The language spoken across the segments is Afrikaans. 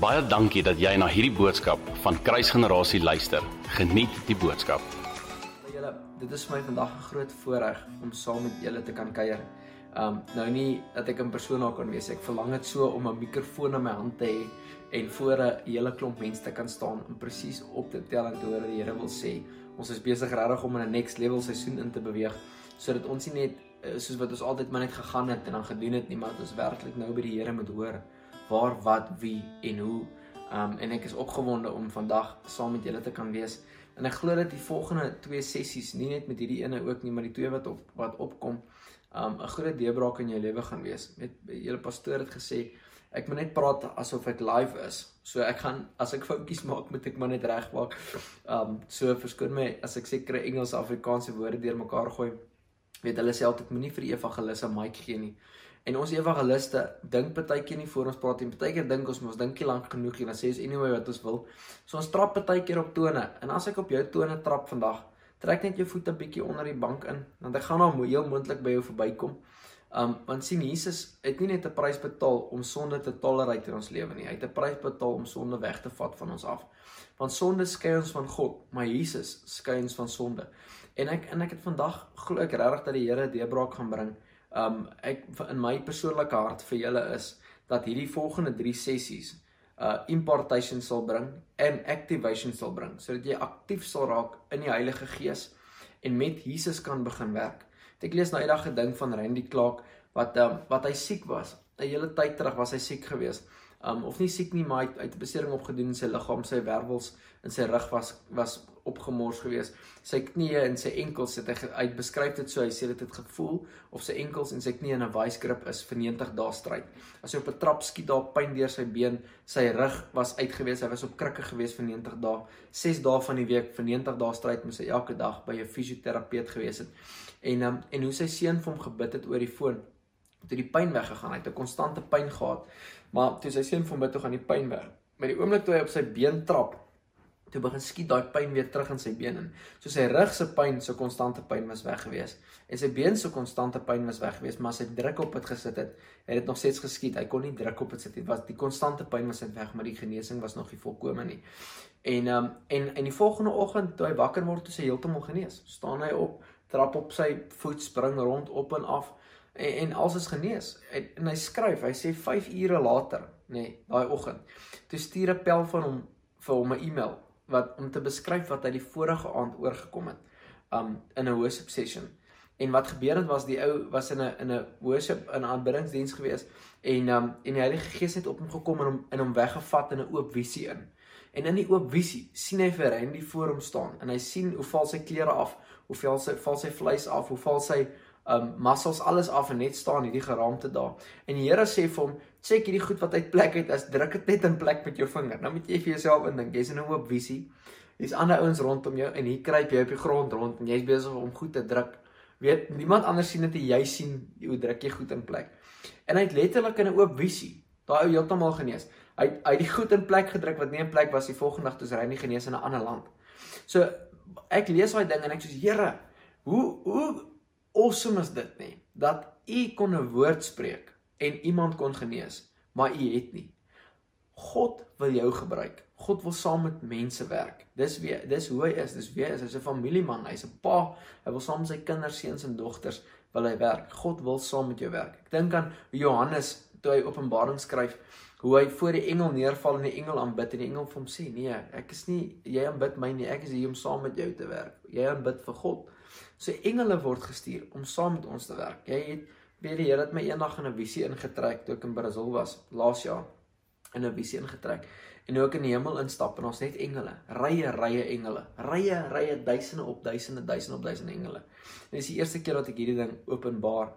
Baie dankie dat jy na hierdie boodskap van Kruisgenerasie luister. Geniet die boodskap. Julle, dit is vir my vandag 'n groot voorreg om saam met julle te kan kuier. Um nou nie dat ek in persoon daar kan wees. Ek verlang dit so om 'n mikrofoon in my hand te hê en voor 'n hele klomp mense te kan staan en presies op te tel en te hoor wat die Here wil sê. Ons is besig regtig om in 'n next level seisoen in te beweeg sodat ons nie net eh, soos wat ons altyd maar net gegaan het en dan gedoen het nie, maar dat ons werklik nou by die Here moet hoor waar wat wie en hoe. Um en ek is opgewonde om vandag saam met julle te kan wees. En ek glo dat die volgende twee sessies, nie net met hierdie ene ook nie, maar die twee wat op wat opkom, um 'n groot deurbraak in jou lewe gaan wees. Met julle pastoor het gesê ek moet net praat asof ek live is. So ek gaan as ek foutjies maak, moet ek maar net regmaak. Um so verskoon my as ek sekere Engels Afrikaanse woorde deurmekaar gooi. Weet hulle sê altyd moenie vir die evangelis 'n mic gee nie. En ons evangeliste dink partykeer nie voor ons praat nie. Partykeer dink ons mos dink jy lank genoeg en dan sê ons anyway wat ons wil. So ons trap partykeer op tone. En as ek op jou tone trap vandag, trek net jou voete bietjie onder die bank in, want ek gaan nou heel moontlik by jou verbykom. Um want sien Jesus het nie net 'n prys betaal om sonde te tolereer in ons lewe nie. Hy het 'n prys betaal om sonde weg te vat van ons af. Want sonde skei ons van God, maar Jesus skei ons van sonde. En ek en ek het vandag glo ek regtig dat die Here 'n deurbraak gaan bring um ek in my persoonlike hart vir julle is dat hierdie volgende 3 sessies uh impartation sal bring en activation sal bring sodat jy aktief sal raak in die Heilige Gees en met Jesus kan begin werk. Ek lees nou eendag 'n ding van Randy Clark wat um, wat hy siek was. 'n Hele tyd terug was hy siek geweest um of nie siek nie maar hy het 'n besering opgedoen in sy liggaam, sy wervels in sy rug was was opgemors geweest. Sy knieë en sy enkels het hy uit beskryf dit so hy sê dit het gevoel of sy enkels en sy knieë in 'n wysgrip is vir 90 dae stryd. As hy op 'n trap skiet daar pyn deur sy been, sy rug was uitgewees, hy was op krikke geweest vir 90 dae. 6 dae van die week vir 90 dae stryd moes hy elke dag by 'n fisioterapeut gewees het. En um, en hoe sy seun vir hom gebid het oor die foon toe die pyn weggegaan het, 'n konstante pyn gehad. Maar toe sy seun van bid toe gaan die pyn weg. Met die oomblik toe hy op sy been trap, toe begin skiet daai pyn weer terug in sy been in. So sy rug se pyn, so konstante pyn was weg gewees. En sy been se konstante pyn was weg gewees, maar as hy druk op dit gesit het, het dit nog steeds geskiet. Hy kon nie druk op dit sit nie. Was die konstante pyn was net weg, maar die genesing was nog nie volkome nie. En ehm um, en in die volgende oggend toe hy wakker word, toe hy heeltemal genees. Staan hy op, trap op sy voet, spring rond op en af en, en alles is genees. En, en hy skryf, hy sê 5 ure later, nê, nee, daai oggend, toe stuur 'n pel van hom vir hom 'n e-mail wat om te beskryf wat hy die vorige aand oorgekom het um in 'n worship session. En wat gebeur het was die ou was in 'n in 'n worship in 'n aanbiddingsdiens gewees en um en die Heilige Gees het op hom gekom en hom in hom weggevat in 'n oop visie in. En in die oop visie sien hy vir Randy voor hom staan en hy sien hoe val sy klere af, hoe val sy val sy vleis af, hoe val sy um muscles alles af en net staan hierdie geraamte daar. En die Here sê vir hom, "Check hierdie goed wat uit plek het, as druk dit net in plek met jou vinger." Nou moet jy vir jouself indink, jy's in 'n oop visie. Hier's ander ouens rondom jou en hier kruip jy op die grond rond en jy's besig om goed te druk. Weet, niemand anders sien dit, jy sien hoe druk jy goed in plek. En hy het letterlik in 'n oop visie daai ou heeltemal genees. Hy hy het die goed in plek gedruk wat nie in plek was die volgende dag toe hy nie genees in 'n ander land. So ek lees daai ding en ek sê, "Here, hoe hoe awesome is dit nie dat u kon 'n woord spreek en iemand kon genees, maar u het nie. God wil jou gebruik. God wil saam met mense werk. Dis wie dis hoe hy is. Dis wie hy is. Hy's 'n familieman. Hy's 'n pa. Hy wil saam met sy kinders, seuns en dogters wil hy werk. God wil saam met jou werk. Ek dink aan Johannes toe hy Openbaring skryf hoe hy voor die engel neerval en die engel aanbid en die engel vir hom sê: "Nee, ek is nie jy aanbid my nie. Ek is hier om saam met jou te werk. Jy aanbid vir God." So engele word gestuur om saam met ons te werk. Jy het weet die Here het my eendag in 'n visie ingetrek toe ek in Brasil was laas jaar in 'n visie ingetrek en nou ek in die hemel instap en ons net engele, rye rye engele, rye rye duisende op duisende duisende op duisende engele. En dis die eerste keer dat ek hierdie ding openbaar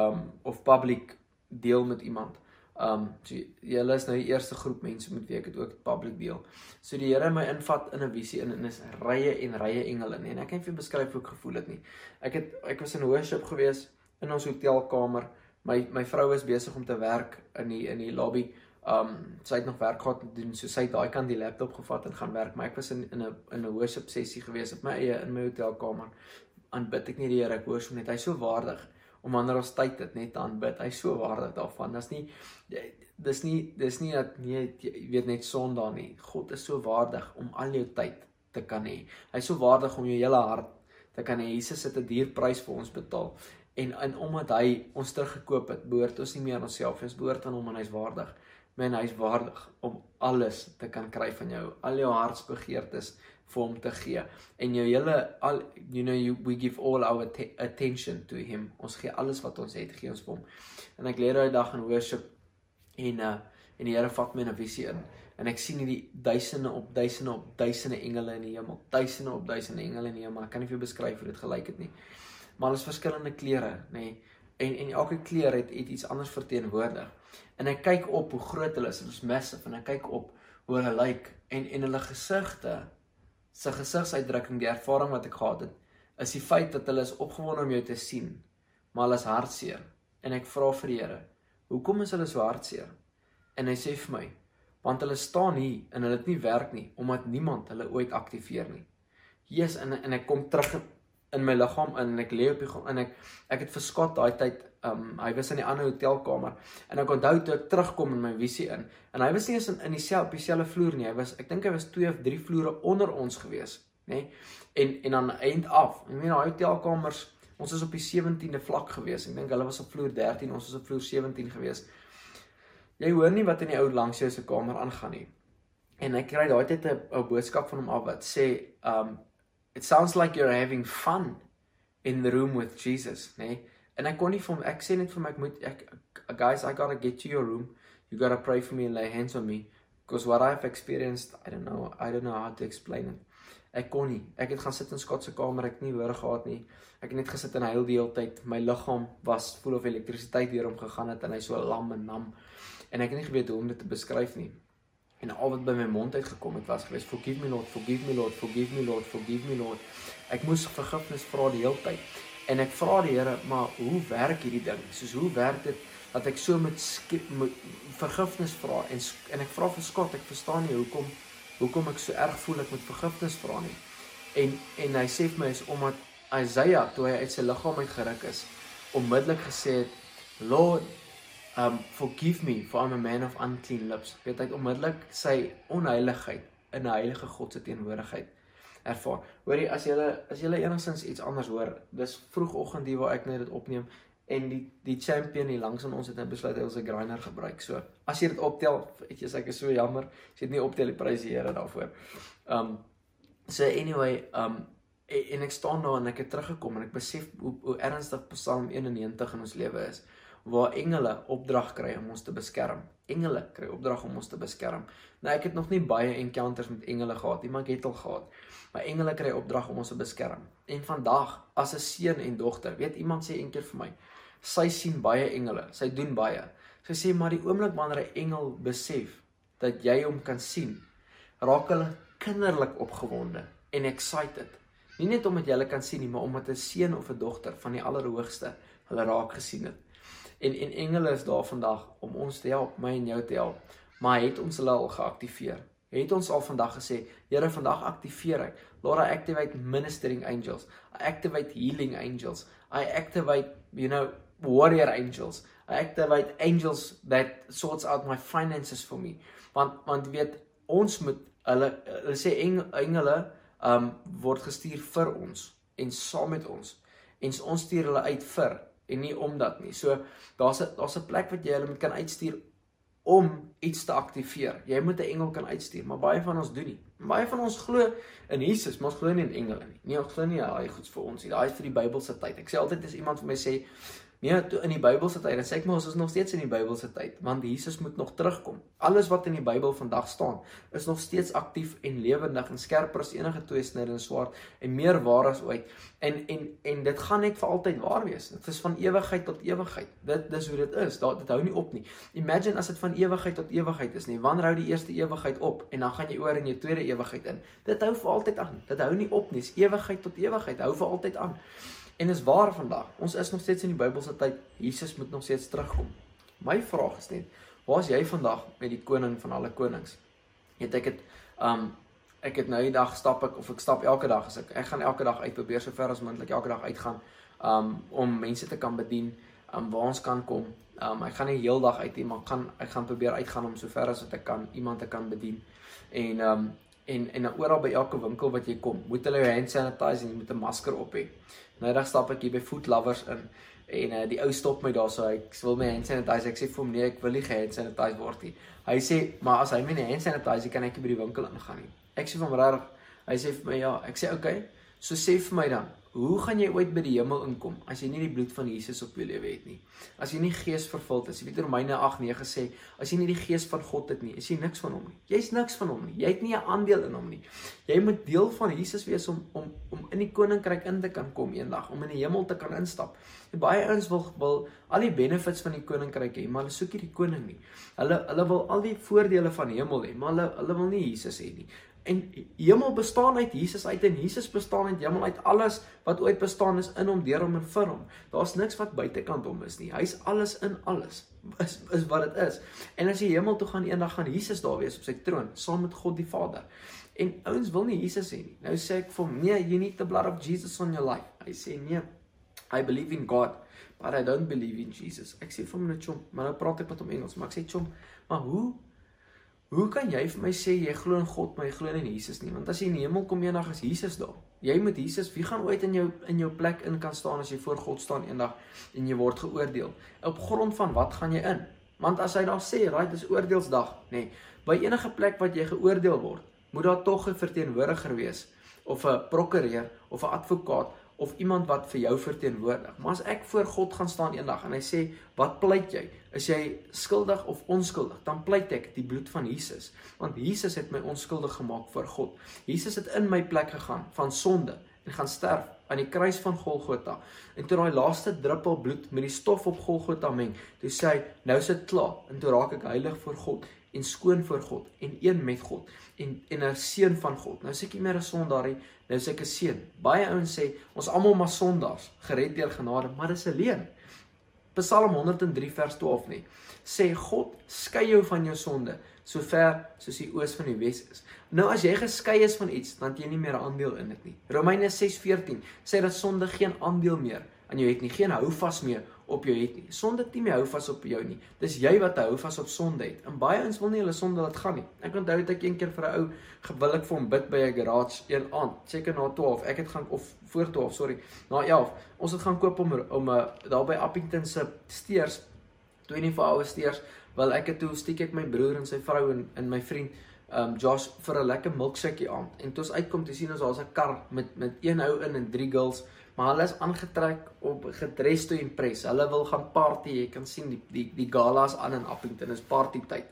um of public deel met iemand. Um so julle is nou die eerste groep mense met wie ek dit ook public deel. So die Here my invat in 'n visie in en is rye en rye engele nie. En ek kan vir beskryf hoe ek gevoel het nie. Ek het ek was in worship gewees in ons hotelkamer. My my vrou is besig om te werk in die in die lobby. Um sy het nog werk gehad te doen. So sy het daai kant die laptop gevat en gaan werk, maar ek was in in 'n in 'n worship sessie gewees op my eie in my hotelkamer. Aanbid ek nie die Here, ek hoor hom net. Hy's so waardig om wanneer ons tyd het net aanbid. Hy's so waardig daarvan. Daar's nie dis nie dis nie dat nee jy weet net Sondag nie. God is so waardig om al jou tyd te kan hê. Hy's so waardig om jou hele hart te kan hê. Jesus het 'n duur prys vir ons betaal. En in omdat hy ons teruggekoop het, behoort ons nie meer aan onsself, ons behoort aan hom en hy's waardig. Men hy's waardig om alles te kan kry van jou, al jou hartsbegeertes vir hom te gee. En jou hele al you know you, we give all our attention to him. Ons gee alles wat ons het, gee ons vir hom. En ek leer daai dag in worship en uh en die Here vat my in 'n visie in en ek sien hierdie duisende op duisende op duisende engele in die hemel, duisende op duisende engele in die hemel. Ek kan nie vir jou beskryf hoe dit gelyk het nie. Maar hulle is verskillende kleure, nê. Nee. En en elke kleur het, het iets anders verteenwoordig. En ek kyk op hoe groot hulle is, hulle is massive en ek kyk op hoe hulle lyk en en hulle gesigte, se gesigsuitdrukking, die ervaring wat ek gehad het, is die feit dat hulle is opgewonde om jou te sien, maar hulle is hartseer. En ek vra vir die Here, hoekom is hulle so hartseer? En hy sê vir my, want hulle staan hier en hulle het nie werk nie omdat niemand hulle ooit aktiveer nie. Jesus en en ek kom terug in my liggaam in en ek lê op die grond en ek ek het verskot daai tyd um hy was in die ander hotelkamer en ek onthou toe ek terugkom in my visie in en hy was nie eens in in dieselfde dieselfde vloer nie hy was ek dink hy was 2 of 3 vloere onder ons gewees nê nee? en en aan eind af ek meen daai hotelkamers ons is op die 17de vlak gewees ek dink hulle was op vloer 13 ons was op vloer 17 gewees jy hoor nie wat in die ou langs jou se kamer aangaan nie en ek kry daai tyd 'n boodskap van hom af wat sê um it sounds like you're having fun in the room with Jesus, nê? Nee? En ek kon nie vir hom ek sê net vir my ek moet ek guys I got to get to your room. You got to pray for me and lay hands on me because what I've experienced, I don't know, I don't know how to explain it. Ek kon nie. Ek het gaan sit in Scott se kamer, ek het nie hoor gehad nie. Ek het net gesit en huil die hele tyd. My liggaam was vol of elektrisiteit deur hom gegaan het en hy so lam en nam. En ek het nie geweet hoe om dit te beskryf nie. En al wat by my mond uitgekom het was gewees forgive me Lord, forgive me Lord, forgive me Lord, forgive me Lord. Ek moes vergifnis vra die hele tyd. En ek vra die Here, maar hoe werk hierdie ding? Soos hoe werk dit dat ek so met, met vergifnis vra en en ek vra vir Skot, ek verstaan nie hoekom hoekom ek so erg voel ek moet vergifnis vra nie. En en hy sê vir my is omdat Isaiah toe hy uit sy liggaam uitgeruk is, onmiddellik gesê het, Lord, um forgive me for I'm a man of unclean lips. Weet hy onmiddellik sy onheiligheid in 'n heilige God se teenwoordigheid ervaar. Hoorie as jy as jy enigstens iets anders hoor, dis vroegoggend hier waar ek net dit opneem en die die champion hier langs aan ons het nou besluit hy wil sy grinder gebruik. So, as jy dit optel, weet jy ek is so jammer. As jy dit nie optel, die prys die Here daarvoor. Um so anyway, um en ek staan daar en ek het teruggekom en ek besef hoe, hoe ernstig Psalm 91 in ons lewe is waar engele opdrag kry om ons te beskerm. Engele kry opdrag om ons te beskerm. Nou ek het nog nie baie encounters met engele gehad nie, maar ek het al gehad. Maar engele kry opdrag om ons te beskerm. En vandag as 'n seun en dogter, weet iemand sê eendag vir my, sy sien baie engele, sy doen baie. Sy sê maar die oomblik wanneer 'n engel besef dat jy hom kan sien, raak hulle kinderlik opgewonde en excited. Nie net omdat jy hulle kan sien nie, maar omdat 'n seun of 'n dogter van die Allerhoogste hulle raak gesien het. En en engele is daar vandag om ons te help, my en jou te help. Maar het ons hulle al geaktiveer? Het ons al vandag gesê, Here, vandag aktiveer ek. Lord, I activate ministering angels. I activate healing angels. I activate, you know, warrior angels. I activate angels that sorts out my finances for me. Want want weet ons moet hulle hulle sê engele um word gestuur vir ons en saam met ons. En ons stuur hulle uit vir en nie omdat nie. So daar's 'n daar's 'n plek wat jy hulle moet kan uitstuur om iets te aktiveer. Jy moet 'n engel kan uitstuur, maar baie van ons doen nie. Baie van ons glo in Jesus, maar ons glo nie in engele nie. Nee, ons glo nie daai goeds vir ons nie. Daai is vir die Bybelse tyd. Ek sê altyd as iemand vir my sê Nee, toe in die Bybelse tyd, dan sê ek maar ons is nog steeds in die Bybelse tyd, want Jesus moet nog terugkom. Alles wat in die Bybel vandag staan, is nog steeds aktief en lewendig en skerper as enige tweesnydende swaard en meer waar as ooit. En en en dit gaan net vir altyd waar wees. Dit is van ewigheid tot ewigheid. Dit dis hoe dit is. Daar dit hou nie op nie. Imagine as dit van ewigheid tot ewigheid is nie. Wanneer hou die eerste ewigheid op en dan gaan jy oor in jou tweede ewigheid in. Dit hou vir altyd aan. Dit hou nie op nie. Dis ewigheid tot ewigheid. Hou vir altyd aan. En is waar vandag. Ons is nog steeds in die Bybelse tyd. Jesus moet nog steeds terugkom. My vraag is net, waar is jy vandag met die koning van alle konings? Weet ek het um ek het nou die dag stap ek of ek stap elke dag as ek ek gaan elke dag uit probeer so ver as moontlik elke dag uitgaan um om mense te kan bedien. um waar ons kan kom. Um ek gaan nie heeldag uit nie, maar kan ek gaan probeer uitgaan om sover as wat ek kan iemand te kan bedien. En um en en oral by elke winkel wat jy kom, moet hulle jou hand sanitize en jy moet 'n masker op hê. Nou dag stap ek hier by Food Lovers in en uh, die ou stop my daar so hy wil my hand sanitize. Ek sê vir hom nee, ek wil nie hand sanitize word nie. Hy sê maar as hy my hand sanitize kan ek nie by die winkel ingaan nie. Ek sê vir hom regtig, hy sê vir my ja, ek sê okay. So sê vir my dan, Hoe gaan jy ooit by die hemel inkom as jy nie die bloed van Jesus op jou lewe het nie? As jy nie gees vervuld is. Jy weet Romeine 8:9 sê, as jy nie die gees van God het nie, is jy niks van hom nie. Jy's niks van hom nie. Jy het nie 'n aandeel in hom nie. Jy moet deel van Jesus wees om om om in die koninkryk in te kan kom eendag, om in die hemel te kan instap. En baie ouens wil wil al die benefits van die koninkryk hê, maar hulle soek nie die koning nie. Hulle hulle wil al die voordele van die hemel hê, maar hulle hulle wil nie Jesus hê nie. En hemel bestaan uit Jesus uit en Jesus bestaan uit hemel uit alles wat ooit bestaan is in hom, deur hom en vir hom. Daar's niks wat buitekant hom is nie. Hy's alles in alles. Is is wat dit is. En as jy hemel toe gaan eendag gaan Jesus daar wees op sy troon saam met God die Vader. En ouens wil nie Jesus hê nie. Nou sê ek vir hom, "Nee, you need the blood of Jesus on your life." Hy sê, "Nee, I believe in God, but I don't believe in Jesus." Ek sê vir hom net, "Chom, maar nou praat ek met hom Engels, maar ek sê, "Chom, maar hoe Hoe kan jy vir my sê jy glo in God maar jy glo nie in Jesus nie? Want as jy in die hemel kom eendag is Jesus daar. Jy moet Jesus, wie gaan ooit in jou in jou plek in kan staan as jy voor God staan eendag en jy word geoordeel? Op grond van wat gaan jy in? Want as hy daar sê, right, dis oordeelsdag, nê. Nee, by enige plek wat jy geoordeel word, moet daar tog 'n verteenwoordiger wees of 'n prokureur of 'n advokaat of iemand wat vir jou verteenwoordig. Maar as ek voor God gaan staan eendag en hy sê, "Wat pleit jy? Is jy skuldig of onskuldig?" Dan pleit ek die bloed van Jesus, want Jesus het my onskuldig gemaak voor God. Jesus het in my plek gegaan van sonde en gaan sterf aan die kruis van Golgotha. En toe daai laaste druppel bloed met die stof op Golgotha meng, toe sê hy, "Nou is dit klaar." En toe raak ek heilig voor God en skoon voor God en een met God en en 'n seun van God. Nou sê ek nie meer 'n sondaar nie, nou sê ek 'n seun. Baie ouens sê ons almal maar sondaars, gered deur genade, maar dis 'n leuen. Psalm 103 vers 12 nie. Sê God skei jou van jou sonde sover soos die oos van die wes is. Nou as jy geskei is van iets, dan het jy nie meer 'n aandeel in dit nie. Romeine 6:14 sê dat sonde geen aandeel meer aan jou het nie, geen houvas meer op jou het nie. Sonde het nie meer hou vas op jou nie. Dis jy wat hou vas op sonde het. En baie ons wil nie hulle sonde laat gaan nie. Ek onthou dit ek een keer vir 'n ou gewillig vir hom bid by 'n garage een aand, seker na 12. Ek het gaan of voor 12, sorry, na 11. Ons het gaan koop om om 'n uh, daar by Appington se steers 24 hour steers, wel ek het toe stiek ek my broer en sy vrou en en my vriend um Josh vir 'n lekker milkshake aand. En toe ons uitkom te sien ons daar's 'n kar met met een ou in en drie girls maar hulle is aangetrek op gedres to impress. Hulle wil gaan party. Jy kan sien die die die galas aan in Appington is party tyd.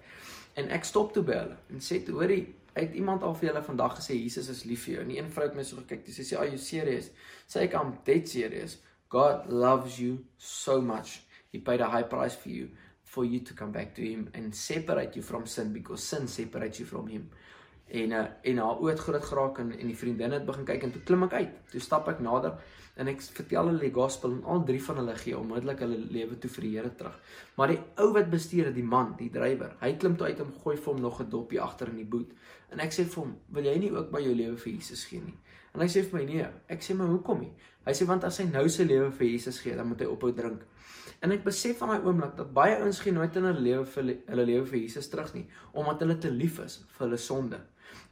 En ek stop toe by hulle en sê, "Hoorie, het iemand al vir julle vandag gesê Jesus is lief vir jou?" En die een vrou het my so gekyk. Sy sê, "Are you serious?" Sê ek, "I'm dead serious. God loves you so much. He paid a high price for you for you to come back to him and separate you from sin because sin separates you from him." En uh, en haar oë het groot geraak en en die vriendin het begin kyk en toe klim ek uit. Toe stap ek nader en ek vertel hulle die gospel en al drie van hulle gee onmiddellik hulle lewe toe vir die Here terug. Maar die ou wat bestuur het, die man, die drywer, hy klim toe uit en gooi vir hom nog 'n dopie agter in die boot. En ek sê vir hom, "Wil jy nie ook by jou lewe vir Jesus gee nie?" En hy sê vir my, "Nee." Ek sê, "Maar hoekom nie?" Hy sê, "Want as hy nou sy lewe vir Jesus gee, dan moet hy ophou drink." En ek besef van daai oomblik dat baie ouens gee nooit in hulle lewe vir hulle lewe vir Jesus terug nie, omdat hulle te lief is vir hulle sonde.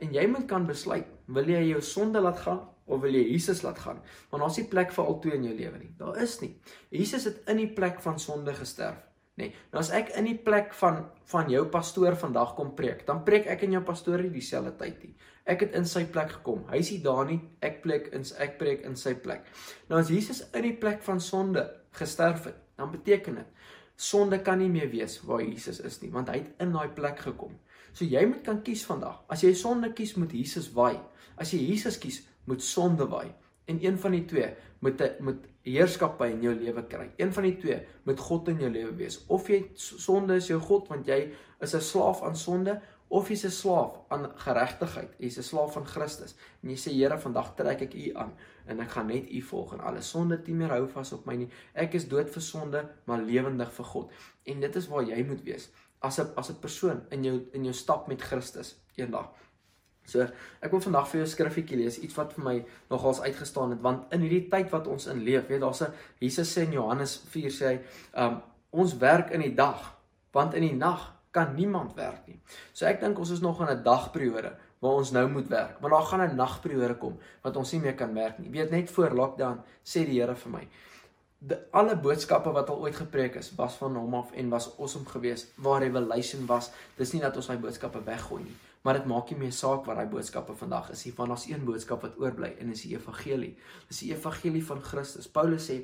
En jy moet kan besluit, wil jy jou sonde laat gaan of wil jy Jesus laat gaan? Want daar's nie plek vir albei in jou lewe nie. Daar is nie. Jesus het in die plek van sonde gesterf. Nee, nou as ek in die plek van van jou pastoor vandag kom preek, dan preek ek en jou pastoor nie dieselfde tyd nie. Ek het in sy plek gekom. Hy is daar nie. Ek plek in ek preek in sy plek. Nou as Jesus in die plek van sonde gesterf het, dan beteken dit sonde kan nie meer wees waar Jesus is nie, want hy het in daai plek gekom. So jy moet kan kies vandag. As jy sonde kies, moet Jesus waai. As jy Jesus kies, moet sonde waai. En een van die twee moet moet heerskappy in jou lewe kry. Een van die twee moet God in jou lewe wees. Of jy sonde is jou god want jy is 'n slaaf aan sonde of jy's 'n slaaf aan geregtigheid. Jy's 'n slaaf van Christus. En jy sê Here, vandag trek ek U aan en ek gaan net U volg en alle sonde nie meer hou vas op my nie. Ek is dood vir sonde, maar lewendig vir God. En dit is waar jy moet wees as 'n as 'n persoon in jou in jou stap met Christus eendag. So, ek wil vandag vir jou skriffietjie lees, iets wat vir my nogals uitgestaan het, want in hierdie tyd wat ons in leef, weet daar's 'n Jesus sê in Johannes 4 sê hy, um ons werk in die dag, want in die nag kan niemand werk nie. So ek dink ons is nog in 'n dagperiode waar ons nou moet werk, maar daar gaan 'n nagperiode kom wat ons nie meer kan werk nie. Weet net voor lockdown sê die Here vir my, de alle boodskappe wat al ooit gepreek is, was van hom af en was awesome geweest. Waar revelation was, dis nie dat ons daai boodskappe weggooi nie, maar dit maak nie meer saak wat daai boodskappe vandag is nie, want daar's een boodskap wat oorbly en dis die evangelie. Dis die evangelie van Christus. Paulus sê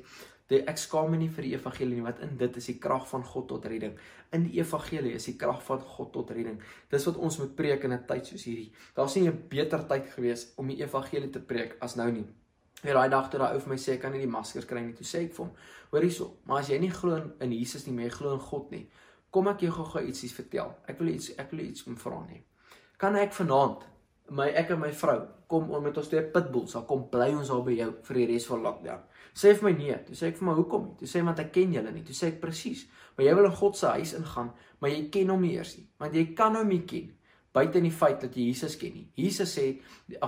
Die ek skaam my nie vir die evangelie nie, wat in dit is die krag van God tot redding. In die evangelie is die krag van God tot redding. Dis wat ons moet preek in 'n tyd soos hierdie. Daar's nie 'n beter tyd gewees om die evangelie te preek as nou nie. Weer daai dag toe daai ou vir my sê ek kan nie die maskers kry nie, toe sê ek vir hom: "Hoor hierso, maar as jy nie glo in Jesus nie, maar jy glo in God nie, kom ek jou gou-gou ietsie vertel. Ek wil iets ek wil iets om vra nie. Kan ek vanaand my ek en my vrou kom om met ons twee pitbulls, dan kom bly ons al by jou vir die res van lockdown?" Sê vir my nee. Toe sê ek vir my hoekom? Toe sê want ek ken julle nie. Toe sê ek presies. Maar jy wil in God se huis ingaan, maar jy ken hom nie eers nie. Want jy kan hom nie ken buite in die feit dat jy Jesus ken nie. Jesus sê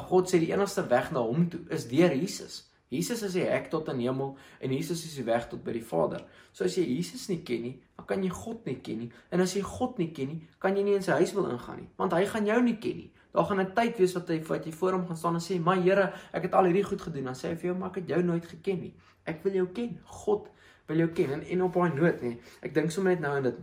God sê die enigste weg na hom toe is deur Jesus. Jesus is die hek tot in hemel en Jesus is die weg tot by die Vader. So as jy Jesus nie ken nie, dan kan jy God nie ken nie. En as jy God nie ken nie, kan jy nie in sy huis wil ingaan nie, want hy gaan jou nie ken nie. Daar gaan 'n tyd wees wat hy wat jy voor hom gaan staan en sê, "Maar Here, ek het al hierdie goed gedoen." Dan sê hy vir jou, "Maar ek het jou nooit geken nie. Ek wil jou ken. God wil jou ken." En en op daai noot, nê. Ek dink sommer net nou aan dit.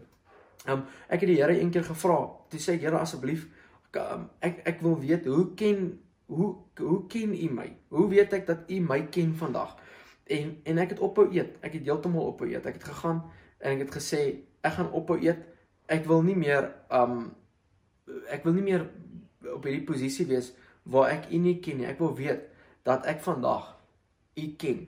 Um ek het die Here eendag gevra. Toe sê ek, "Here, asseblief, um, ek ek wil weet hoe ken hoe hoe ken U my? Hoe weet ek dat U my ken vandag?" En en ek het ophou eet. Ek het heeltemal ophou eet. Ek het gegaan en ek het gesê, "Ek gaan ophou eet. Ek wil nie meer um ek wil nie meer op hierdie posisie wees waar ek U nie ken nie. Ek wil weet dat ek vandag U ken.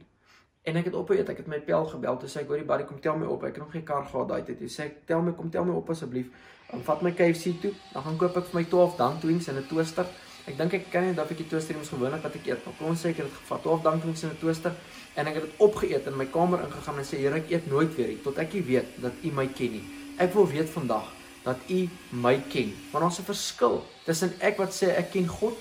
En ek het op weet, ek het my pel gebel toe sê ek hoorie buddy kom tel my op. Ek het nog geen kar gehad daai tyd. Hy sê tel my kom tel my op asseblief. Dan vat my KFC toe. Dan gaan koop ek vir my 12 dumplings en 'n toaster. Ek dink ek kan nie dat ek die toaster mos gewoonlik wat ek eet. Maar kon seker dit gevat 12 dumplings en 'n toaster en ek het dit opgeëet in my kamer ingegaan en sê Here ek eet nooit weer nie tot ek weet dat U my ken nie. Ek wil weet vandag dat U my ken. Want daar's 'n verskil tussen ek wat sê ek ken God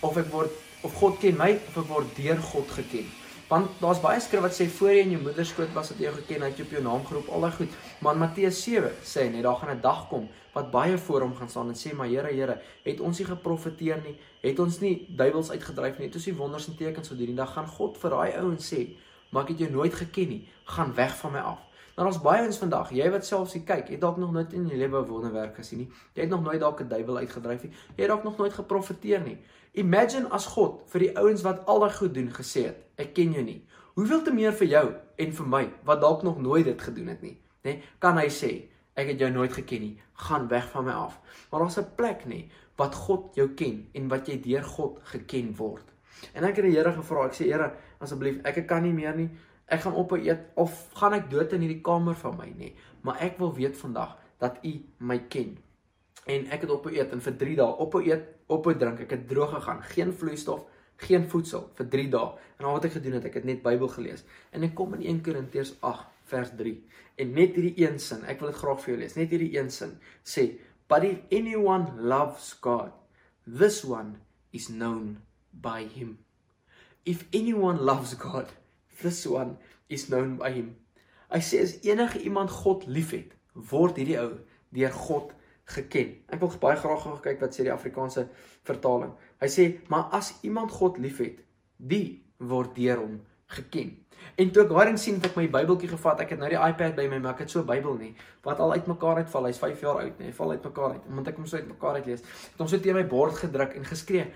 of ek word of God ken my of ek word deur God geken. Want daar's baie skrif wat sê voor jy in jou moeder skoot was dat jy geken het, jy op jou naam geroep, al daai goed. Maar in Matteus 7 sê net daar gaan 'n dag kom wat baie voor hom gaan staan en sê maar Here Here, het ons nie geprofeteer nie, het ons nie duiwels uitgedryf nie, het ons nie wonders en tekens gedoen nie. Dan gaan God vir daai ouens sê, maar ek het jou nooit geken nie, gaan weg van my af. Nou ons baie ons vandag, jy wat self sien kyk, het dalk nog nooit in jou lewe wonderwerk gesien nie. Jy het nog nooit dalk 'n duiwel uitgedryf nie. Jy het dalk nog nooit geprofeteer nie. Imagine as God vir die ouens wat al daai goed doen gesê het, ek ken jou nie. Hoeveel te meer vir jou en vir my wat dalk nog nooit dit gedoen het nie, nê? Nee, kan hy sê, ek het jou nooit geken nie, gaan weg van my af. Maar daar's 'n plek nê wat God jou ken en wat jy deur God geken word. En ek het die Here gevra, ek sê Here, asseblief, ek kan nie meer nie ek gaan ophou eet of gaan ek dood in hierdie kamer van my nie, maar ek wil weet vandag dat u my ken. En ek het ophou eet en vir 3 dae ophou eet, ophou drink, ek het droog gegaan, geen vloeistof, geen voedsel vir 3 dae. En al wat ek gedoen het, ek het net Bybel gelees. En ek kom in 1 Korintiërs 8 vers 3. En net hierdie een sin, ek wil dit graag vir jou lees. Net hierdie een sin sê, "But if anyone loves God, this one is known by him." If anyone loves God, this one is known by him. Hy sê as enige iemand God liefhet, word hierdie ou deur God geken. Ek wil baie graag gaan kyk wat sê die Afrikaanse vertaling. Hy sê, "Maar as iemand God liefhet, die word deur hom geken." En toe ek daarin sien dat ek my Bybeltjie gevat, ek het nou die iPad by my, maar ek het so 'n Bybel nie wat al uitmekaar uitval. Hy's 5 jaar oud, nee, val uitmekaar uit. Omdat ek hom so uitmekaar uitlees, het hom so teen my bord gedruk en geskree,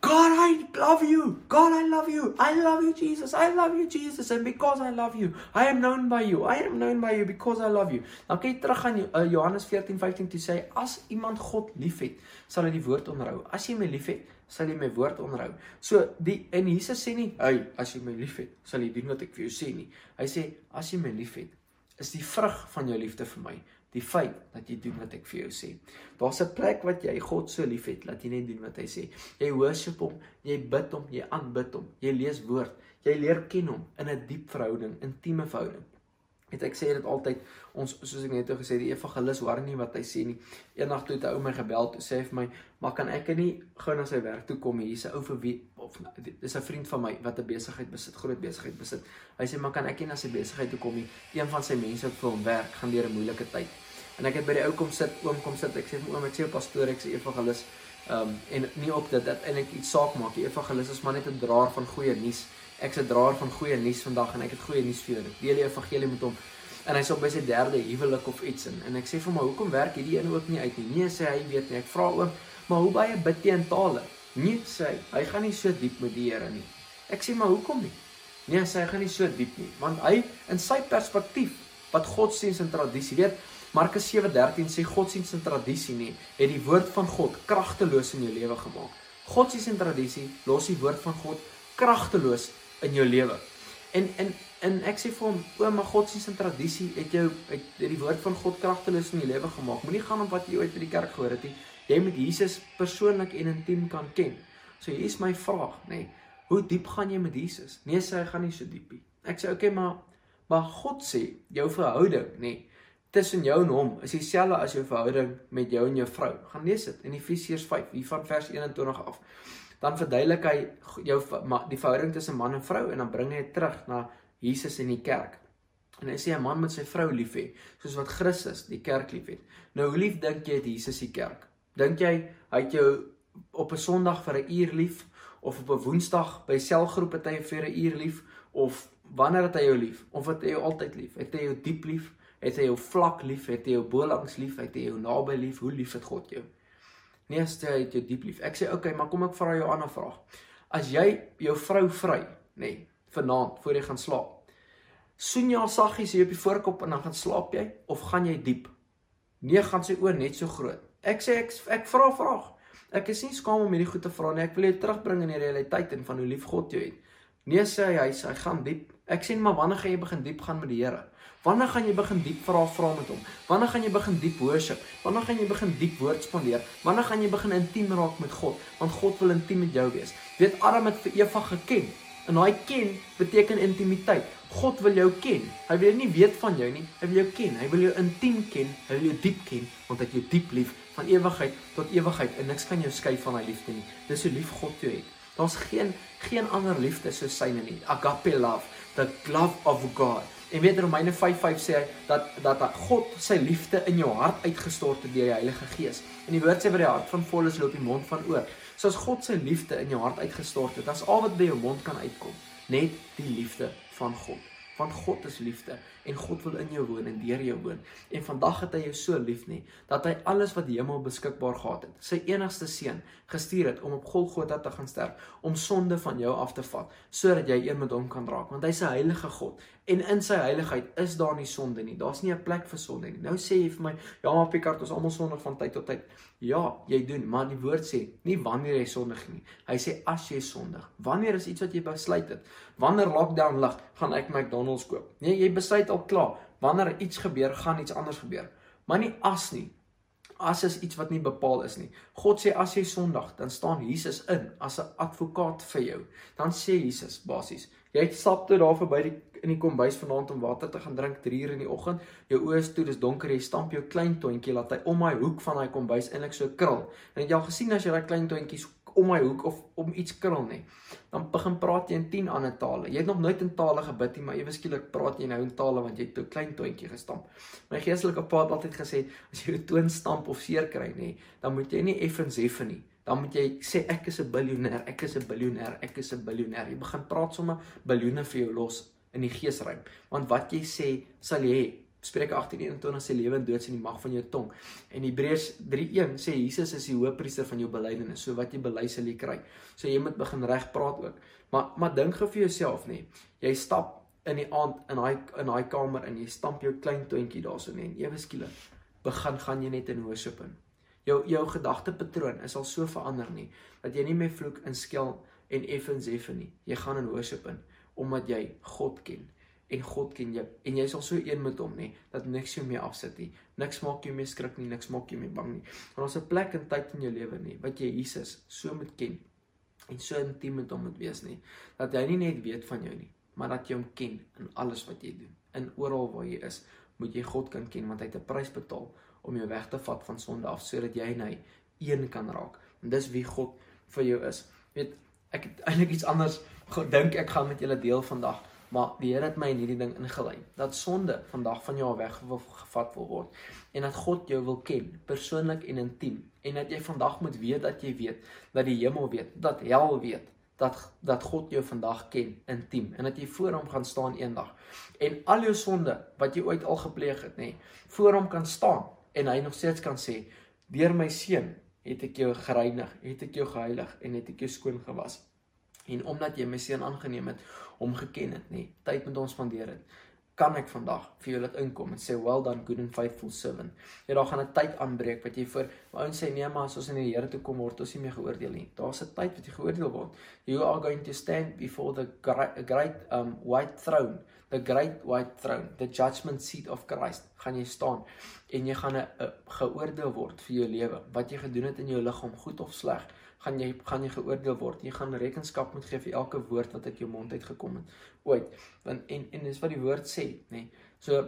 God, I love you. God, I love you. I love you, Jesus. I love you, Jesus. And because I love you, I am known by you. I am known by you because I love you. Nou kyk terug aan uh, Johannes 14:15 toe sê as iemand God liefhet, sal hy die woord onderhou. As jy my liefhet, sal jy my woord onderhou. So die en Jesus sê nie, "Hey, as jy my liefhet, sal jy doen wat ek vir jou sê nie." Hy sê, "As jy my liefhet, is die vrug van jou liefde vir my die feit dat jy doen wat ek vir jou sê. Daar's 'n plek wat jy God so liefhet dat jy net doen wat hy sê. Jy worship hom, jy bid hom, jy aanbid hom, jy lees woord, jy leer ken hom in 'n diep verhouding, intieme verhouding. Het ek sê dit altyd ons soos ek net gesê die evangelis hoor nie wat hy sê nie. Eendag toe het 'n ou my gebel toe sê hy vir my, "Maar kan ek nie gou na sy werk toe kom? Hier's 'n ou vir wie of dis 'n vriend van my wat 'n besigheid besit, groot besigheid besit." Hy sê, "Maar kan ek nie na sy besigheid toe kom nie? Een van sy mense wat vir hom werk, gaan deur 'n moeilike tyd." En ek het by die ou kom sit, oom kom sit. Ek sê vir oom, ek sê 'n pastoor, ek sê evangelis. Ehm um, en nie op dat dit eintlik iets saak maak. Die evangelis is maar net 'n draer van goeie nuus. Ek's 'n draer van goeie nuus vandag en ek het goeie nuus vir julle. Deel die evangelie met hom en hy's op by sy derde huwelik of iets en en ek sê vir hom hoekom werk hierdie een ook nie uit nie nee sê hy weet nie ek vra oom maar hoe baie bid jy in tale nee sê hy hy gaan nie so diep met die Here nie ek sê maar hoekom nie nee sê hy gaan nie so diep nie want hy in sy perspektief wat godsdienst en tradisie weet Markus 7:13 sê godsdienst en tradisie nie het die woord van God kragteloos in jou lewe gemaak godsdienst en tradisie los die woord van God kragteloos in jou lewe en en En ek sê vir hom, o, my godsdienst en tradisie het jou uit die woord van God kragteloos in jou lewe gemaak. Moenie gaan op wat jy ooit by die kerk gehoor het nie. Jy moet Jesus persoonlik en intiem kan ken. So hier is my vraag, nê. Nee, hoe diep gaan jy met Jesus? Nee, sê hy gaan nie so diep nie. Ek sê, "Oké, okay, maar maar God sê jou verhouding, nê, nee, tussen jou en hom is dieselfde as jou verhouding met jou en jou vrou. Gaan lees dit in Efesiërs 5, hier van vers 21 af. Dan verduidelik hy jou die verhouding tussen man en vrou en dan bring hy dit terug na Jesus in die kerk. En hy sê 'n man moet sy vrou lief hê, soos wat Christus die kerk liefhet. Nou hoe lief dink jy het Jesus die kerk? Dink jy hy het jou op 'n Sondag vir 'n uur lief of op 'n Woensdag by selgroepe tyd vir 'n uur lief of wanneer het hy jou lief? Of het hy jou altyd lief? Het hy jou diep lief? Het hy jou vlak lief? Het hy jou bolangs lief? Het hy jou naby lief? Hoe lief het God jou? Nee, sê hy het jou diep lief. Ek sê okay, maar kom ek vra jou 'n ander vraag. As jy jou vrou vry, nê, nee, vanaand voor jy gaan slaap. Soen jy al saggies hier op die voorkop en dan gaan slaap jy of gaan jy diep? Nee, gaan sy oor net so groot. Ek sê ek ek vra vraag. Ek is nie skaam om hierdie goed te vra nie. Ek wil jou terugbring in die realiteit en van hoe lief God jou het. Nee sê hy, hy hy gaan diep. Ek sê maar wanneer gaan jy begin diep gaan met die Here? Wanneer gaan jy begin diep vra vra met hom? Wanneer gaan jy begin diep worship? Wanneer gaan jy begin diep woord spandeer? Wanneer gaan jy begin intiem raak met God? Want God wil intiem met jou wees. Weet Adam het vir Eva geken. En daai ken beteken intimiteit. God wil jou ken. Hy wil nie weet van jou nie, hy wil jou ken. Hy wil jou intiem ken, hy wil jou diep ken want hy het jou diep lief van ewigheid tot ewigheid en niks kan jou skei van hy liefde nie. Dis hoe lief God jou het. Daar's geen geen ander liefde soos syne nie. Agape love, the love of God. En weet Romeine 5:5 sê hy dat dat God sy liefde in jou hart uitgestort het deur die Heilige Gees. En die woord sê by die hart van vol is loop die mond van oor. So as God sy liefde in jou hart uitgestort het, dan is al wat by jou mond kan uitkom, net die liefde van God. Want God is liefde en God wil in jou woon en deur jou woon. En vandag het hy jou so lief nie dat hy alles wat die hemel beskikbaar gehad het, sy enigste seun gestuur het om op Golgotha te gaan sterf, om sonde van jou af te vat, sodat jy een met hom kan raak, want hy's 'n heilige God En in sy heiligheid is daar nie sonde nie. Daar's nie 'n plek vir sonde nie. Nou sê jy vir my, ja, maar Picard, ons almal sondig van tyd tot tyd. Ja, jy doen, maar die woord sê nie wanneer jy sondig nie. Hy sê as jy sondig. Wanneer is iets wat jy besluit het? Wanneer lockdown lig, gaan ek McDonald's koop. Nee, jy besluit al klaar. Wanneer iets gebeur, gaan iets anders gebeur. Maar nie as nie. As is iets wat nie bepaal is nie. God sê as jy sondig, dan staan Jesus in as 'n advokaat vir jou. Dan sê Jesus basies, jy stap toe daar verby die in die kombuis vanaand om water te gaan drink 3 uur in die oggend. Jou oë is toe, dis donker, jy stamp jou klein toontjie laat hy om my hoek van daai kombuis eintlik so krul. En het jy al gesien as jy daai klein toontjies om my hoek of om iets krul nie, dan begin praat jy in 10 ander tale. Jy het nog nooit in tale gebid nie, maar ewe skielik praat jy nou in tale want jy het 'n klein toontjie gestamp. My geestelike pa het altyd gesê as jy 'n toon stamp of seer kry nê, dan moet jy nie effens heffen nie dan moet jy sê ek is 'n biljoenêr, ek is 'n biljoenêr, ek is 'n biljoenêr. Jy begin praat sommer biljoene vir jou los in die geesruim. Want wat jy sê, sal jy hê. Spreuke 18:21 sê lewe en dood is in die mag van jou tong. En Hebreërs 3:1 sê Jesus is die hoëpriester van jou belydenis. So wat jy bely sal jy kry. So jy moet begin reg praat ook. Maar maar dink gou vir jouself nê. Jy stap in die aand in daai in daai kamer en jy stamp jou klein toontjie daarso nê. Ewe skielik begin gaan jy net in worship in jou jou gedagtepatroon is al so verander nie dat jy nie meer vloek en skel en effens effen nie. Jy gaan in worship in omdat jy God ken en God ken jou en jy's al so een met hom nê dat niks jou meer afsit nie. Niks maak jou meer skrik nie, niks maak jou meer bang nie. Want ons 'n plek en tyd in jou lewe nê wat jy Jesus so moet ken en so intiem met hom moet wees nê dat hy nie net weet van jou nie, maar dat jy hom ken in alles wat jy doen in oral waar jy is, moet jy God kan ken want hy het 'n prys betaal om jou weg te vat van sonde af sodat jy en hy een kan raak. En dis wie God vir jou is. Weet, ek het eintlik iets anders gedink ek gaan met julle deel vandag, maar die Here het my in hierdie ding ingelei. Dat sonde vandag van jou weg gevat wil word en dat God jou wil ken, persoonlik en intiem en dat jy vandag moet weet dat jy weet dat die hemel weet, dat hel weet dat dat God jou vandag ken intiem en dat jy voor hom gaan staan eendag en al jou sonde wat jy ooit al gepleeg het nê voor hom kan staan en hy nog steeds kan sê deur my seun het ek jou gereinig het ek jou geheilig en het ek jou skoon gewas en omdat jy my seun aangeneem het hom geken het nê tyd met ons spandeer het kan ek vandag vir jou laat inkom en sê well done good and faithful servant. Ja daar gaan 'n tyd aanbreek wat jy vir ouens sê nee maar as ons in die Here toe kom word ons nie meer geoordeel nie. Daar's 'n tyd wat jy geoordeel word. You are going to stand before the great, great um white throne, the great white throne, the judgment seat of Christ. Gaan jy staan en jy gaan 'n geoordeel word vir jou lewe, wat jy gedoen het in jou liggaam, goed of sleg gaan jy gaan jy geoordeel word. Jy gaan rekenskap moet gee vir elke woord wat uit jou mond uitgekom het ooit. Want en en dis wat die woord sê, nê. Nee. So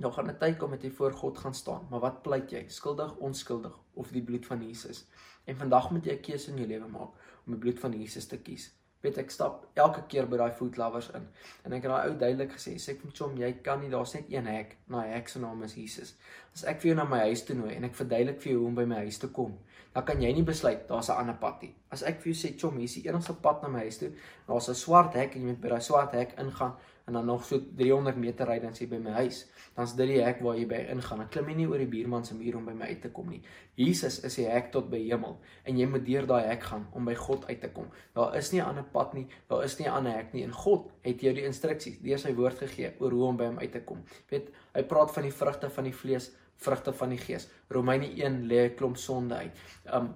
nou gaan 'n tyd kom dat jy voor God gaan staan. Maar wat pleit jy? Skuldig, onskuldig of die bloed van Jesus? En vandag moet jy 'n keuse in jou lewe maak om die bloed van Jesus te kies weet ek stap elke keer by daai food lovers in. En ek het daai ou duidelik gesê, sê ek vir hom, jy kan nie, daar's net een hek, my hek se naam is Jesus. As ek vir jou na my huis toe nooi en ek verduidelik vir jou hoe om by my huis te kom, dan kan jy nie besluit daar's 'n ander pad nie. As ek vir jou sê, "Chom, hier is die enigste pad na my huis toe." Daar's 'n swart hek en jy moet by daai swart hek ingaan en dan nog so 300 meter ry dan sê by my huis. Dan's dit die hek waar jy by ingaan. Ek klim nie oor die buurman se muur om by my uit te kom nie. Jesus is die hek tot by hemel en jy moet deur daai hek gaan om by God uit te kom. Daar is nie 'n ander pad nie. Daar is nie 'n ander hek nie. En God het jou die instruksies deur sy woord gegee oor hoe om by hom uit te kom. Weet, hy praat van die vrugte van die vlees vrugte van die gees. Romeine 1 lê 'n klomp sonde uit. Um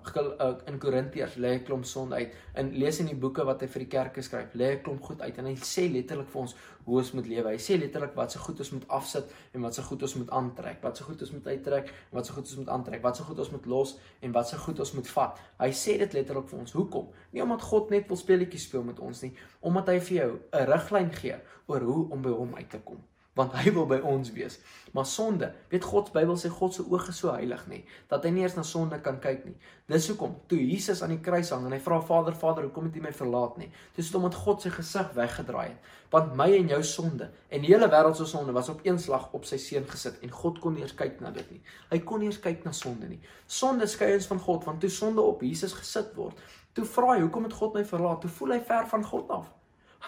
in Korintiërs lê 'n klomp sonde uit. In lees in die boeke wat hy vir die kerke skryf, lê 'n klomp goed uit en hy sê letterlik vir ons hoe ons moet lewe. Hy sê letterlik wat se goed ons moet afsit en wat se goed ons moet aantrek. Wat se goed ons moet uittrek en wat se goed ons moet aantrek. Wat se goed ons moet los en wat se goed ons moet vat. Hy sê dit letterlik vir ons. Hoekom? Nie omdat God net wil speletjies speel met ons nie, omdat hy vir jou 'n riglyn gee oor hoe om by hom uit te kom want hy wil by ons wees. Maar sonde, weet God se Bybel sê God se oë is so heilig nie dat hy nie eens na sonde kan kyk nie. Dis hoekom toe Jesus aan die kruis hang en hy vra Vader, Vader, hoekom het U my verlaat nie? Dis omdat God sy gesig weggedraai het. Want my en jou sonde en die hele wêreld se sonde was op een slag op sy seun gesit en God kon nie eens kyk na dit nie. Hy kon nie eens kyk na sonde nie. Sonde skei ons van God want toe sonde op Jesus gesit word, toe vra hy, hoekom het God my verlaat? Toe voel hy ver van God af.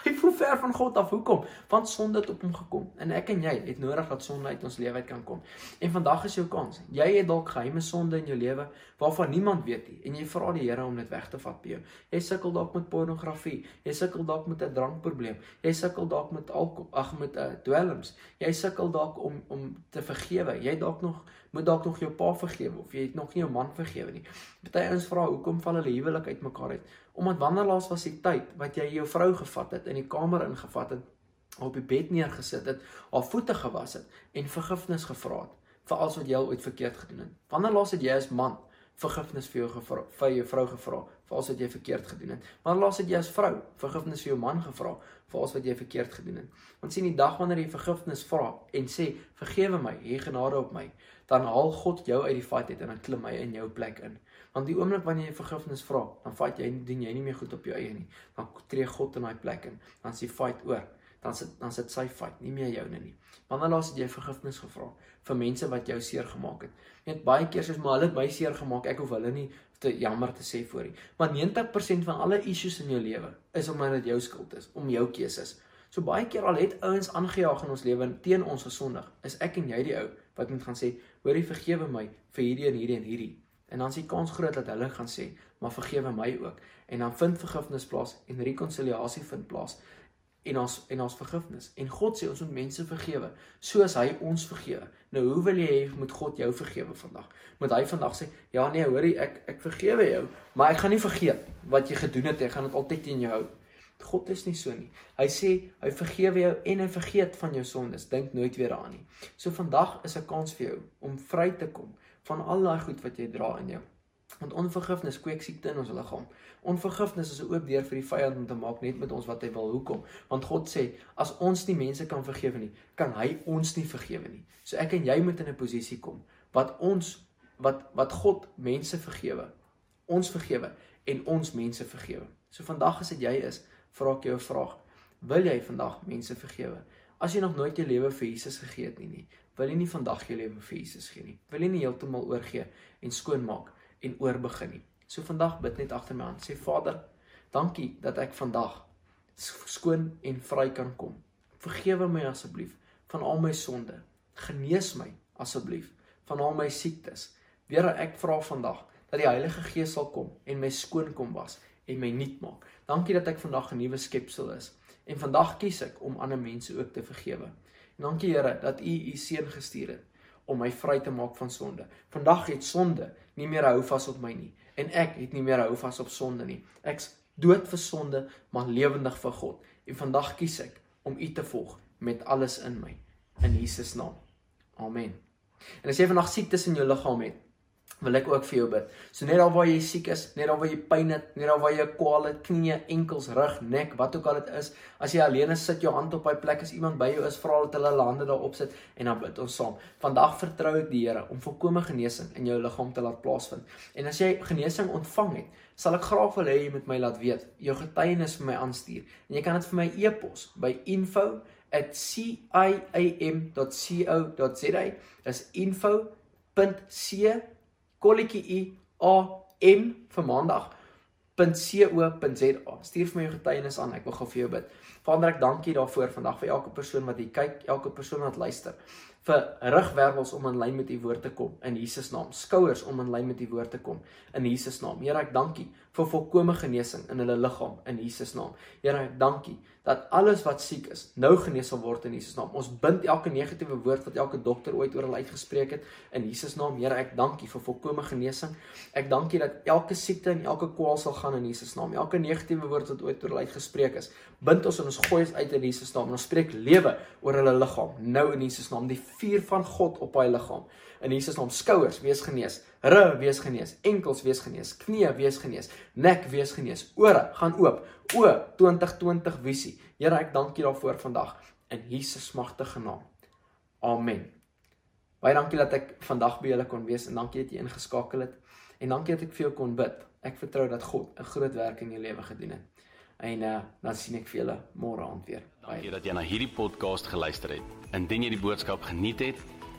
Hy voel ver van God af. Hoekom? Want sonde het op hom gekom. En ek en jy het nodig dat sonde uit ons lewe uit kan kom. En vandag is jou kans. Jy het dalk geheime sonde in jou lewe waarvan niemand weet nie en jy vra die Here om dit weg te vat by jou. Jy sukkel dalk met pornografie. Jy sukkel dalk met 'n drankprobleem. Jy sukkel dalk met alkohol, ag met 'n uh, dwelms. Jy sukkel dalk om om te vergewe. Jy dalk nog moet dalk nog jou pa vergewe of jy het nog nie jou man vergewe nie. Party ouens vra hoekom val hulle huwelik uitmekaar uit? Omdat wanneer laas was die tyd wat jy jou vrou gevat het in die kamer ingevat het, op die bed neergesit het, haar voete gewas het en vergifnis gevra het vir alles wat jy al ooit verkeerd gedoen het. Wanneer laas het jy as man vergifnis vir jou gevra vir jou vrou gevra vir alles wat jy verkeerd gedoen het? Wanneer laas het jy as vrou vergifnis vir jou man gevra vir alles wat jy verkeerd gedoen het? Want sien die dag wanneer jy vergifnis vra en sê vergewe my, hê genade op my, dan haal God jou uit die fight uit en dan klim hy in jou plek in. Want die oomblik wanneer jy vergifnis vra, dan fight jy doen jy nie meer goed op jou eie nie. Dan tree God in daai plek in. Dan is die fight oor. Dan sit dan sit sy fight, nie meer joune nie. Wanneer laas het jy vergifnis gevra vir mense wat jou seer gemaak het? Net baie keer sê maar hulle het my seer gemaak, ek hoef hulle nie te jammer te sê voor nie. Maar 90% van alle issues in jou lewe is omdat dit jou skuld is, om jou keuses. So baie keer al het ouens aangejaag in ons lewe teen ons gesondig, is ek en jy die ou wat moet gaan sê, hoorie vergewe my vir hierdie en hierdie en hierdie. En dan is die kans groot dat hulle gaan sê, maar vergewe my ook. En dan vind vergifnis plaas en rekonsiliasie vind plaas en ons en ons vergifnis. En God sê ons moet mense vergewe soos hy ons vergewe. Nou hoe wil jy hê moet God jou vergewe vandag? Moet hy vandag sê, ja nee, hoorie, ek ek vergewe jou, maar ek gaan nie vergeet wat jy gedoen het, ek gaan dit altyd teen jou hou. God is nie so nie. Hy sê hy vergewe jou en hy vergeet van jou sondes. Dink nooit weer daaraan nie. So vandag is 'n kans vir jou om vry te kom van al daai goed wat jy dra in jou. Want onvergifnis kweek siekte in ons liggaam. Onvergifnis is 'n oop deur vir die vyand om te maak net met ons wat hy wil. Hoekom? Want God sê, as ons nie mense kan vergewe nie, kan hy ons nie vergewe nie. So ek en jy moet in 'n posisie kom wat ons wat wat God mense vergewe. Ons vergewe en ons mense vergewe. So vandag as dit jy is, vra ek jou 'n vraag. Wil jy vandag mense vergewe? As jy nog nooit jou lewe vir Jesus gegee het nie, nie, wil jy nie vandag jou lewe vir Jesus gee nie. Wil jy nie heeltemal oorgee en skoonmaak en oorbegin nie. So vandag bid net agter my aan. Sê Vader, dankie dat ek vandag skoon en vry kan kom. Vergewe my asseblief van al my sonde. Genees my asseblief van al my siektes. Here, ek vra vandag dat die Heilige Gees sal kom en my skoon kom was en my nuut maak. Dankie dat ek vandag 'n nuwe skepsel is en vandag kies ek om ander mense ook te vergewe. En dankie Here dat U U seun gestuur het om my vry te maak van sonde. Vandag het sonde nie meer hou vas op my nie en ek het nie meer hou vas op sonde nie. Ek's dood vir sonde, maar lewendig vir God. En vandag kies ek om U te volg met alles in my in Jesus naam. Amen. En as jy vandag siektes in jou liggaam het, wil ek ook vir jou bid. So net daar waar jy siek is, net daar waar jy pyn het, net daar waar jy kwaal het, knie, enkels, rug, nek, wat ook al dit is, as jy alleen is, sit jou hand op daai plek as iemand by jou is, vra dat hulle hulle hande daarop sit en dan bid ons saam. Vandag vertrou ek die Here om volkomme genesing in jou liggaam te laat plaasvind. En as jy genesing ontvang het, sal ek graag wil hê jy moet my laat weet, jou getuienis vir my aanstuur. En jy kan dit vir my e-pos by info@ciam.co.za. Is info.c kolletjie u a m vir maandag.co.za. Stuur vir my jou getuienis aan. Ek wil gou vir jou bid. Vader, ek dank U daarvoor vandag vir elke persoon wat hier kyk, elke persoon wat luister vir rugwervels om in lyn met u woord te kom in Jesus naam, skouers om in lyn met u woord te kom in Jesus naam. Here, ek dank U vir volkomme genesing in hulle liggaam in Jesus naam. Here, ek dank U dat alles wat siek is nou genees sal word in Jesus naam. Ons bind elke negatiewe woord wat elke dokter ooit oor hulle uitgespreek het in Jesus naam. Here, ek dank U vir volkomme genesing. Ek dank U dat elke siekte en elke kwaal sal gaan in Jesus naam. Elke negatiewe woord wat ooit oor hulle uitgespreek is, bind ons en ons gooi dit uit in Jesus naam. En ons spreek lewe oor hulle liggaam nou in Jesus naam. Die vuur van God op hy liggaam. In Jesus naam skouers wees genees, rug wees genees, enkels wees genees, knieë wees genees, nek wees genees, ore gaan oop. O 2020 visie. Here, ek dank U daarvoor vandag in Jesus magtige naam. Amen. Baie dankie dat ek vandag by julle kon wees en dankie dat jy ingeskakel het en dankie dat ek vir jou kon bid. Ek vertrou dat God 'n groot werk in jou lewe gedoen het. En uh, dan sien ek vir julle môre aand weer. Dankie dat jy na hierdie podcast geluister het. Indien jy die boodskap geniet het,